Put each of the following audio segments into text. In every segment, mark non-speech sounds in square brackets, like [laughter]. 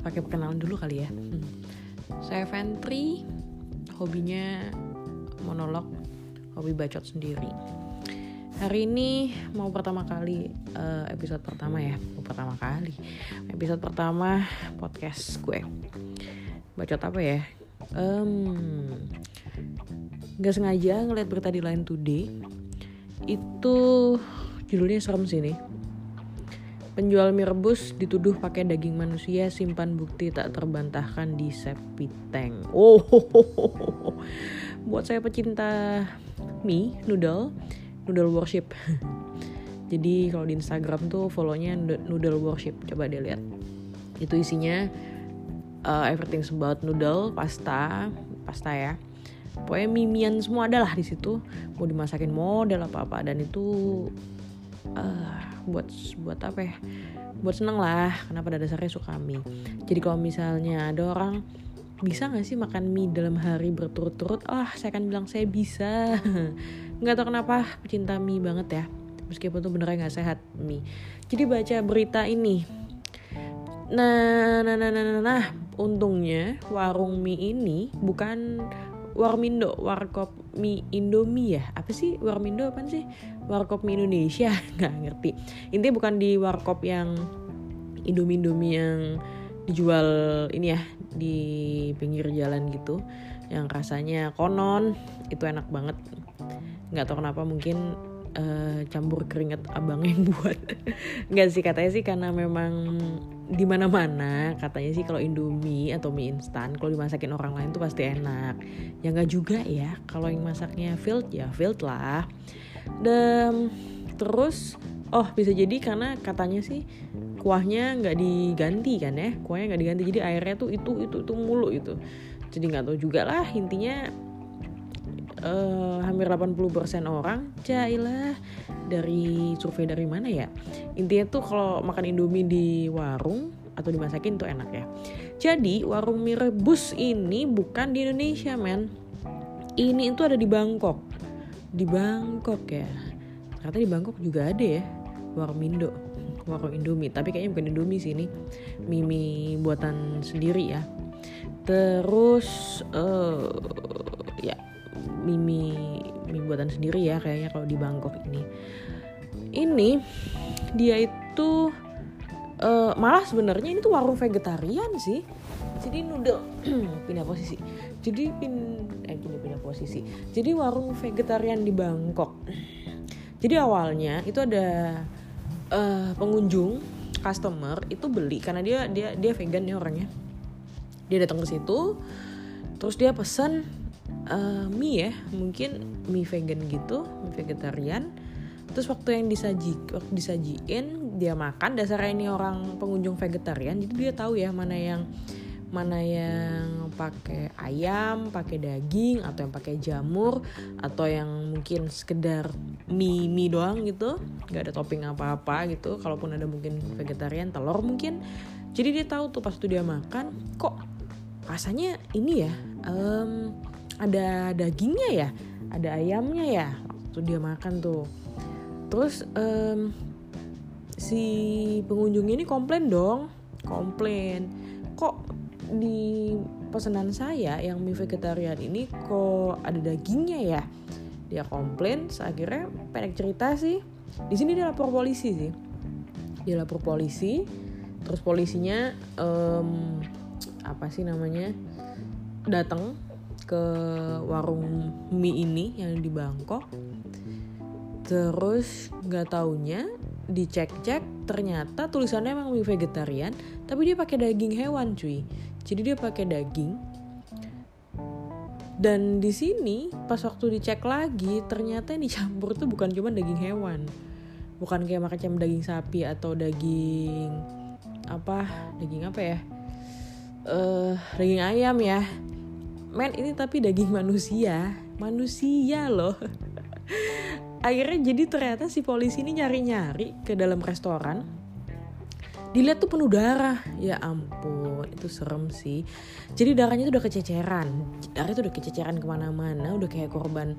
pakai perkenalan dulu kali ya. Hmm. Saya Ventri, hobinya monolog, hobi bacot sendiri. Hari ini mau pertama kali uh, episode pertama ya, mau pertama kali episode pertama podcast gue. Bacot apa ya? Um, gak sengaja ngeliat berita di Line Today itu judulnya serem sih nih Penjual mie rebus dituduh pakai daging manusia simpan bukti tak terbantahkan di septic tank. Oh, ho, ho, ho, buat saya pecinta mie noodle, noodle worship. [laughs] Jadi kalau di Instagram tuh follownya noodle worship, coba deh lihat. Itu isinya uh, everything about noodle, pasta, pasta ya. Pokoknya mimian semua adalah di situ. Mau dimasakin model apa apa dan itu uh, buat buat apa ya? Buat seneng lah karena pada dasarnya suka mie. Jadi kalau misalnya ada orang bisa gak sih makan mie dalam hari berturut-turut? Ah oh, saya akan bilang saya bisa. [laughs] Nggak tahu kenapa pecinta mie banget ya. Meskipun tuh benernya nggak sehat mie. Jadi baca berita ini. Nah nah nah nah nah, nah. untungnya warung mie ini bukan Warmindo, Warkop mie Indomie ya? Apa sih? Warmindo apa sih? Warkop mie Indonesia? [laughs] Nggak ngerti. Intinya bukan di Warkop yang Indomie-Indomie yang dijual ini ya di pinggir jalan gitu yang rasanya konon itu enak banget nggak tahu kenapa mungkin uh, campur keringet abang yang [laughs] buat nggak sih katanya sih karena memang di mana mana katanya sih kalau indomie atau mie instan kalau dimasakin orang lain tuh pasti enak ya nggak juga ya kalau yang masaknya filled ya filled lah dan terus oh bisa jadi karena katanya sih kuahnya nggak diganti kan ya? Kuahnya nggak diganti. Jadi airnya tuh itu itu itu mulu itu jadi nggak tahu juga lah intinya uh, hampir 80% orang jailah dari survei dari mana ya? Intinya tuh kalau makan indomie di warung atau dimasakin tuh enak ya. Jadi warung mie rebus ini bukan di Indonesia men. Ini itu ada di Bangkok di Bangkok ya? Ternyata di Bangkok juga ada ya warung Indo warung Indomie. Tapi kayaknya bukan Indomie sih ini mie buatan sendiri ya. Terus uh, ya mimi mie buatan sendiri ya kayaknya kalau di Bangkok ini. Ini dia itu uh, malah sebenarnya ini tuh warung vegetarian sih. Jadi noodle [clears throat] pindah posisi. Jadi pin posisi. Jadi warung vegetarian di Bangkok. Jadi awalnya itu ada uh, pengunjung customer itu beli karena dia dia dia vegan nih orangnya. Dia datang ke situ terus dia pesan uh, mie ya mungkin mie vegan gitu mie vegetarian. Terus waktu yang disaji waktu disajiin dia makan dasarnya ini orang pengunjung vegetarian jadi dia tahu ya mana yang mana yang pakai ayam, pakai daging atau yang pakai jamur atau yang mungkin sekedar mie mie doang gitu, nggak ada topping apa-apa gitu. Kalaupun ada mungkin vegetarian, telur mungkin. Jadi dia tahu tuh pas tuh dia makan, kok rasanya ini ya, um, ada dagingnya ya? Ada ayamnya ya? Waktu dia makan tuh. Terus um, si pengunjung ini komplain dong. Komplain di pesanan saya yang mie vegetarian ini kok ada dagingnya ya? Dia komplain akhirnya pendek cerita sih. Di sini dia lapor polisi sih. Dia lapor polisi terus polisinya um, apa sih namanya datang ke warung mie ini yang di Bangkok. Terus nggak taunya dicek-cek ternyata tulisannya emang mie vegetarian tapi dia pakai daging hewan cuy jadi dia pakai daging. Dan di sini pas waktu dicek lagi ternyata yang dicampur tuh bukan cuma daging hewan. Bukan kayak macam daging sapi atau daging apa daging apa ya? Uh, daging ayam ya. Men ini tapi daging manusia. Manusia loh. [laughs] Akhirnya jadi ternyata si polisi ini nyari-nyari ke dalam restoran dilihat tuh penuh darah. Ya ampun itu serem sih. Jadi darahnya tuh udah kececeran. Darahnya tuh udah kececeran ke mana-mana udah kayak korban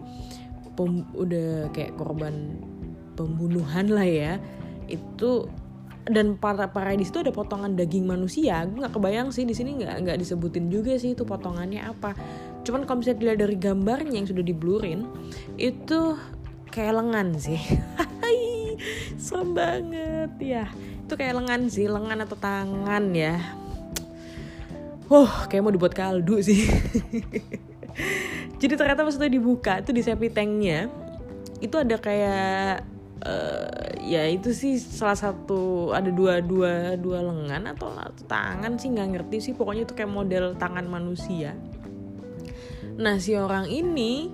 pem, udah kayak korban pembunuhan lah ya. Itu dan para para di situ ada potongan daging manusia. Gue nggak kebayang sih di sini nggak nggak disebutin juga sih itu potongannya apa. Cuman kalau misalnya dilihat dari gambarnya yang sudah diblurin itu kayak lengan sih. [laughs] Serem banget ya itu kayak lengan sih lengan atau tangan ya Wah, kayak mau dibuat kaldu sih. [laughs] Jadi ternyata pas itu dibuka itu di septic tanknya itu ada kayak uh, ya itu sih salah satu ada dua dua dua lengan atau, atau tangan sih nggak ngerti sih pokoknya itu kayak model tangan manusia. Nah si orang ini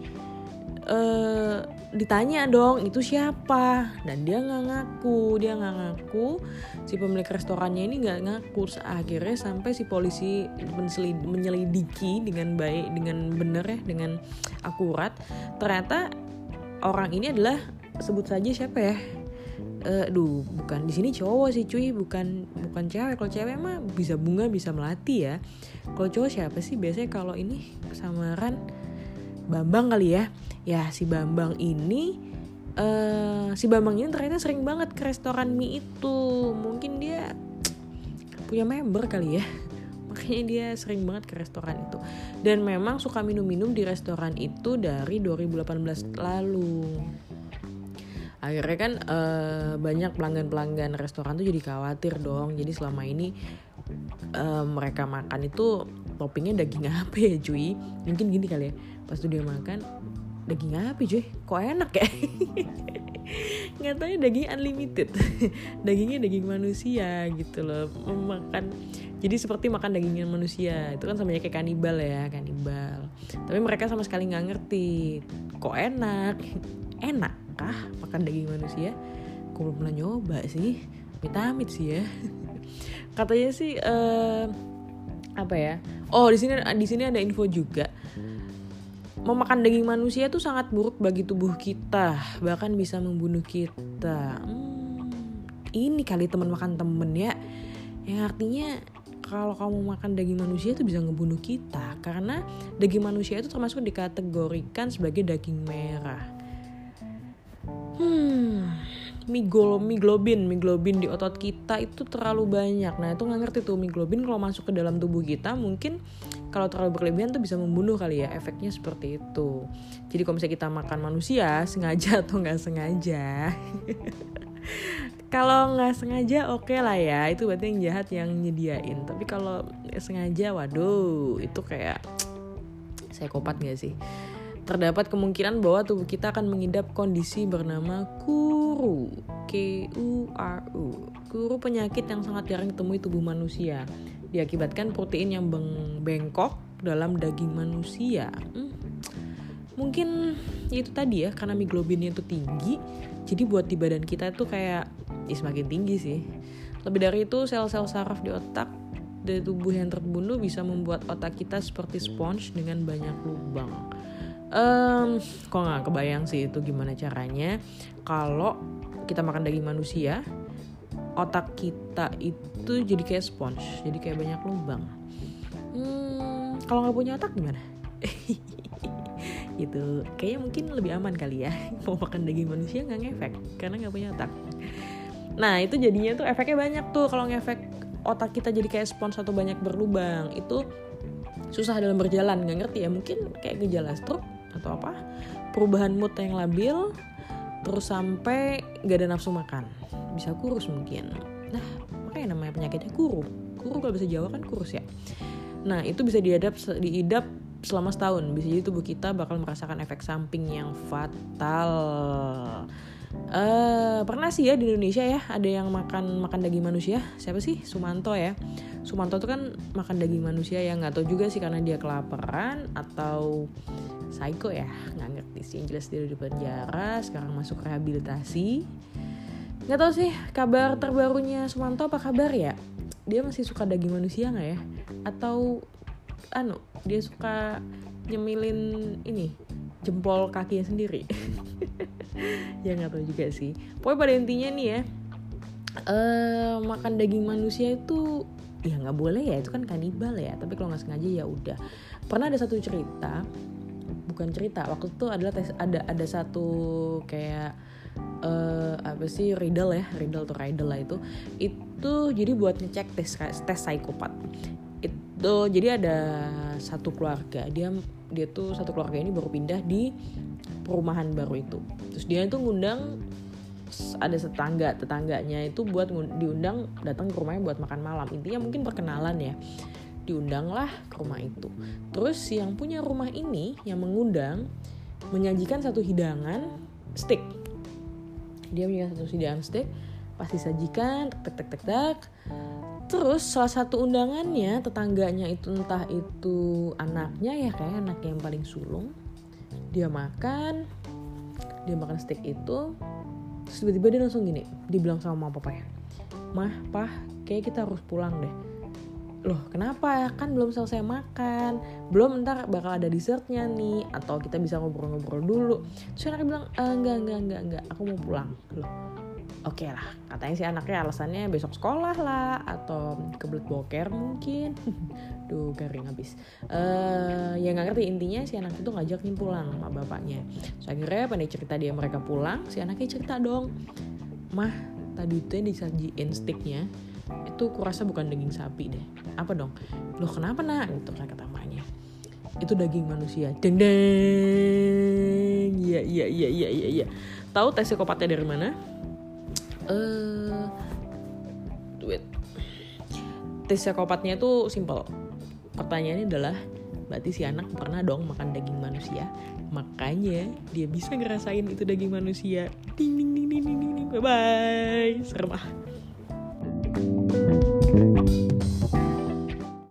uh, ditanya dong itu siapa? Dan dia nggak ngaku dia nggak ngaku. Si pemilik restorannya ini nggak ngaku. Akhirnya sampai si polisi menyelidiki dengan baik dengan bener ya dengan akurat. Ternyata orang ini adalah sebut saja siapa ya? Uh, duh bukan di sini cowok sih cuy. Bukan bukan cewek. Kalau cewek mah bisa bunga bisa melati ya. Kalau cowok siapa sih? Biasanya kalau ini samaran Bambang kali ya ya si Bambang ini uh, si Bambang ini ternyata sering banget ke restoran mie itu. Mungkin dia punya member kali ya. [laughs] Makanya dia sering banget ke restoran itu. Dan memang suka minum-minum di restoran itu dari 2018 lalu. Akhirnya kan uh, banyak pelanggan-pelanggan restoran tuh jadi khawatir dong. Jadi selama ini uh, mereka makan itu toppingnya daging [laughs] apa ya cuy? Mungkin gini kali ya. Pas tuh dia makan daging apa cuy? Kok enak ya? [laughs] Nggak tahu ya daging unlimited. [laughs] Dagingnya daging manusia gitu loh. Makan jadi seperti makan dagingnya manusia. Itu kan sama kayak kanibal ya kanibal. Tapi mereka sama sekali nggak ngerti. Kok enak? Enak kah makan daging manusia? Aku belum pernah nyoba sih. Amit sih ya. [laughs] Katanya sih uh, apa ya? Oh di sini di sini ada info juga memakan daging manusia itu sangat buruk bagi tubuh kita, bahkan bisa membunuh kita. Hmm, ini kali teman makan temen ya, yang artinya kalau kamu makan daging manusia itu bisa ngebunuh kita karena daging manusia itu termasuk dikategorikan sebagai daging merah. Hmm, miglobin, miglobin di otot kita itu terlalu banyak. Nah itu nggak ngerti tuh miglobin kalau masuk ke dalam tubuh kita mungkin kalau terlalu berlebihan tuh bisa membunuh kali ya efeknya seperti itu. Jadi kalau misalnya kita makan manusia sengaja [laughs] atau nggak sengaja. [laughs] kalau nggak sengaja oke okay lah ya itu berarti yang jahat yang nyediain tapi kalau sengaja waduh itu kayak [tsk] psikopat gak sih terdapat kemungkinan bahwa tubuh kita akan mengidap kondisi bernama kuru, K-U-R-U. Kuru penyakit yang sangat jarang ditemui tubuh manusia, diakibatkan protein yang beng bengkok dalam daging manusia. Hmm. Mungkin itu tadi ya, karena miglobinya itu tinggi, jadi buat di badan kita itu kayak ya semakin tinggi sih. Lebih dari itu, sel-sel saraf di otak dari tubuh yang terbunuh bisa membuat otak kita seperti sponge dengan banyak lubang um, kok nggak kebayang sih itu gimana caranya kalau kita makan daging manusia otak kita itu jadi kayak sponge jadi kayak banyak lubang. Hmm, kalau nggak punya otak gimana? [laughs] Gitu. Kayaknya mungkin lebih aman kali ya. [laughs] Mau makan daging manusia nggak ngefek karena nggak punya otak. Nah itu jadinya tuh efeknya banyak tuh. Kalau ngefek otak kita jadi kayak spons atau banyak berlubang itu susah dalam berjalan. Nggak ngerti ya mungkin kayak gejala stroke atau apa perubahan mood yang labil terus sampai gak ada nafsu makan bisa kurus mungkin. Nah makanya namanya penyakitnya kuru. Kuru kalau bisa Jawa kan kurus ya. Nah itu bisa diadap diidap selama setahun. Bisa jadi tubuh kita bakal merasakan efek samping yang fatal. Uh, pernah sih ya di Indonesia ya ada yang makan makan daging manusia? Siapa sih? Sumanto ya. Sumanto tuh kan makan daging manusia yang nggak tahu juga sih karena dia kelaparan atau psycho ya. Nggak ngerti sih. Yang jelas dia di penjara sekarang masuk rehabilitasi nggak tahu sih kabar terbarunya Sumanto apa kabar ya? Dia masih suka daging manusia nggak ya? Atau anu dia suka nyemilin ini jempol kakinya sendiri? [laughs] Ya nggak tahu juga sih. Pokoknya pada intinya nih ya uh, makan daging manusia itu ya nggak boleh ya itu kan kanibal ya. Tapi kalau nggak sengaja ya udah. Pernah ada satu cerita bukan cerita waktu itu adalah tes ada ada satu kayak uh, apa sih riddle ya riddle atau riddle lah itu. Itu jadi buat ngecek tes tes psikopat. Itu jadi ada satu keluarga dia dia tuh satu keluarga ini baru pindah di perumahan baru itu. Terus dia itu ngundang ada tetangga tetangganya itu buat diundang datang ke rumahnya buat makan malam. Intinya mungkin perkenalan ya. Diundanglah ke rumah itu. Terus yang punya rumah ini yang mengundang menyajikan satu hidangan steak dia punya satu hidangan steak pasti sajikan tek tek tek tek. Terus salah satu undangannya tetangganya itu entah itu anaknya ya kayak anak yang paling sulung dia makan dia makan steak itu terus tiba-tiba dia langsung gini dibilang sama mama papa ya mah pah kayak kita harus pulang deh loh kenapa? Kan belum selesai makan. Belum ntar bakal ada dessertnya nih. Atau kita bisa ngobrol-ngobrol dulu. Terus anaknya bilang e, enggak enggak enggak enggak. Aku mau pulang. Loh oke okay lah. Katanya si anaknya alasannya besok sekolah lah. Atau kebelet boker mungkin. [laughs] Duh garing habis. Uh, ya nggak ngerti. Intinya si anak itu ngajak nih pulang sama bapaknya. So akhirnya pada cerita dia mereka pulang. Si anaknya cerita dong. Mah tadi tuh yang disajiin sticknya itu kurasa bukan daging sapi deh. Apa dong? Loh kenapa nak? Gitu kan kata itu daging manusia. Deng deng. Iya iya iya iya iya iya. Tahu tes psikopatnya dari mana? Eh uh, wait tes psikopatnya itu simple. Pertanyaannya adalah berarti si anak pernah dong makan daging manusia? Makanya dia bisa ngerasain itu daging manusia. Ding ding ding ding ding ding bye bye serem ah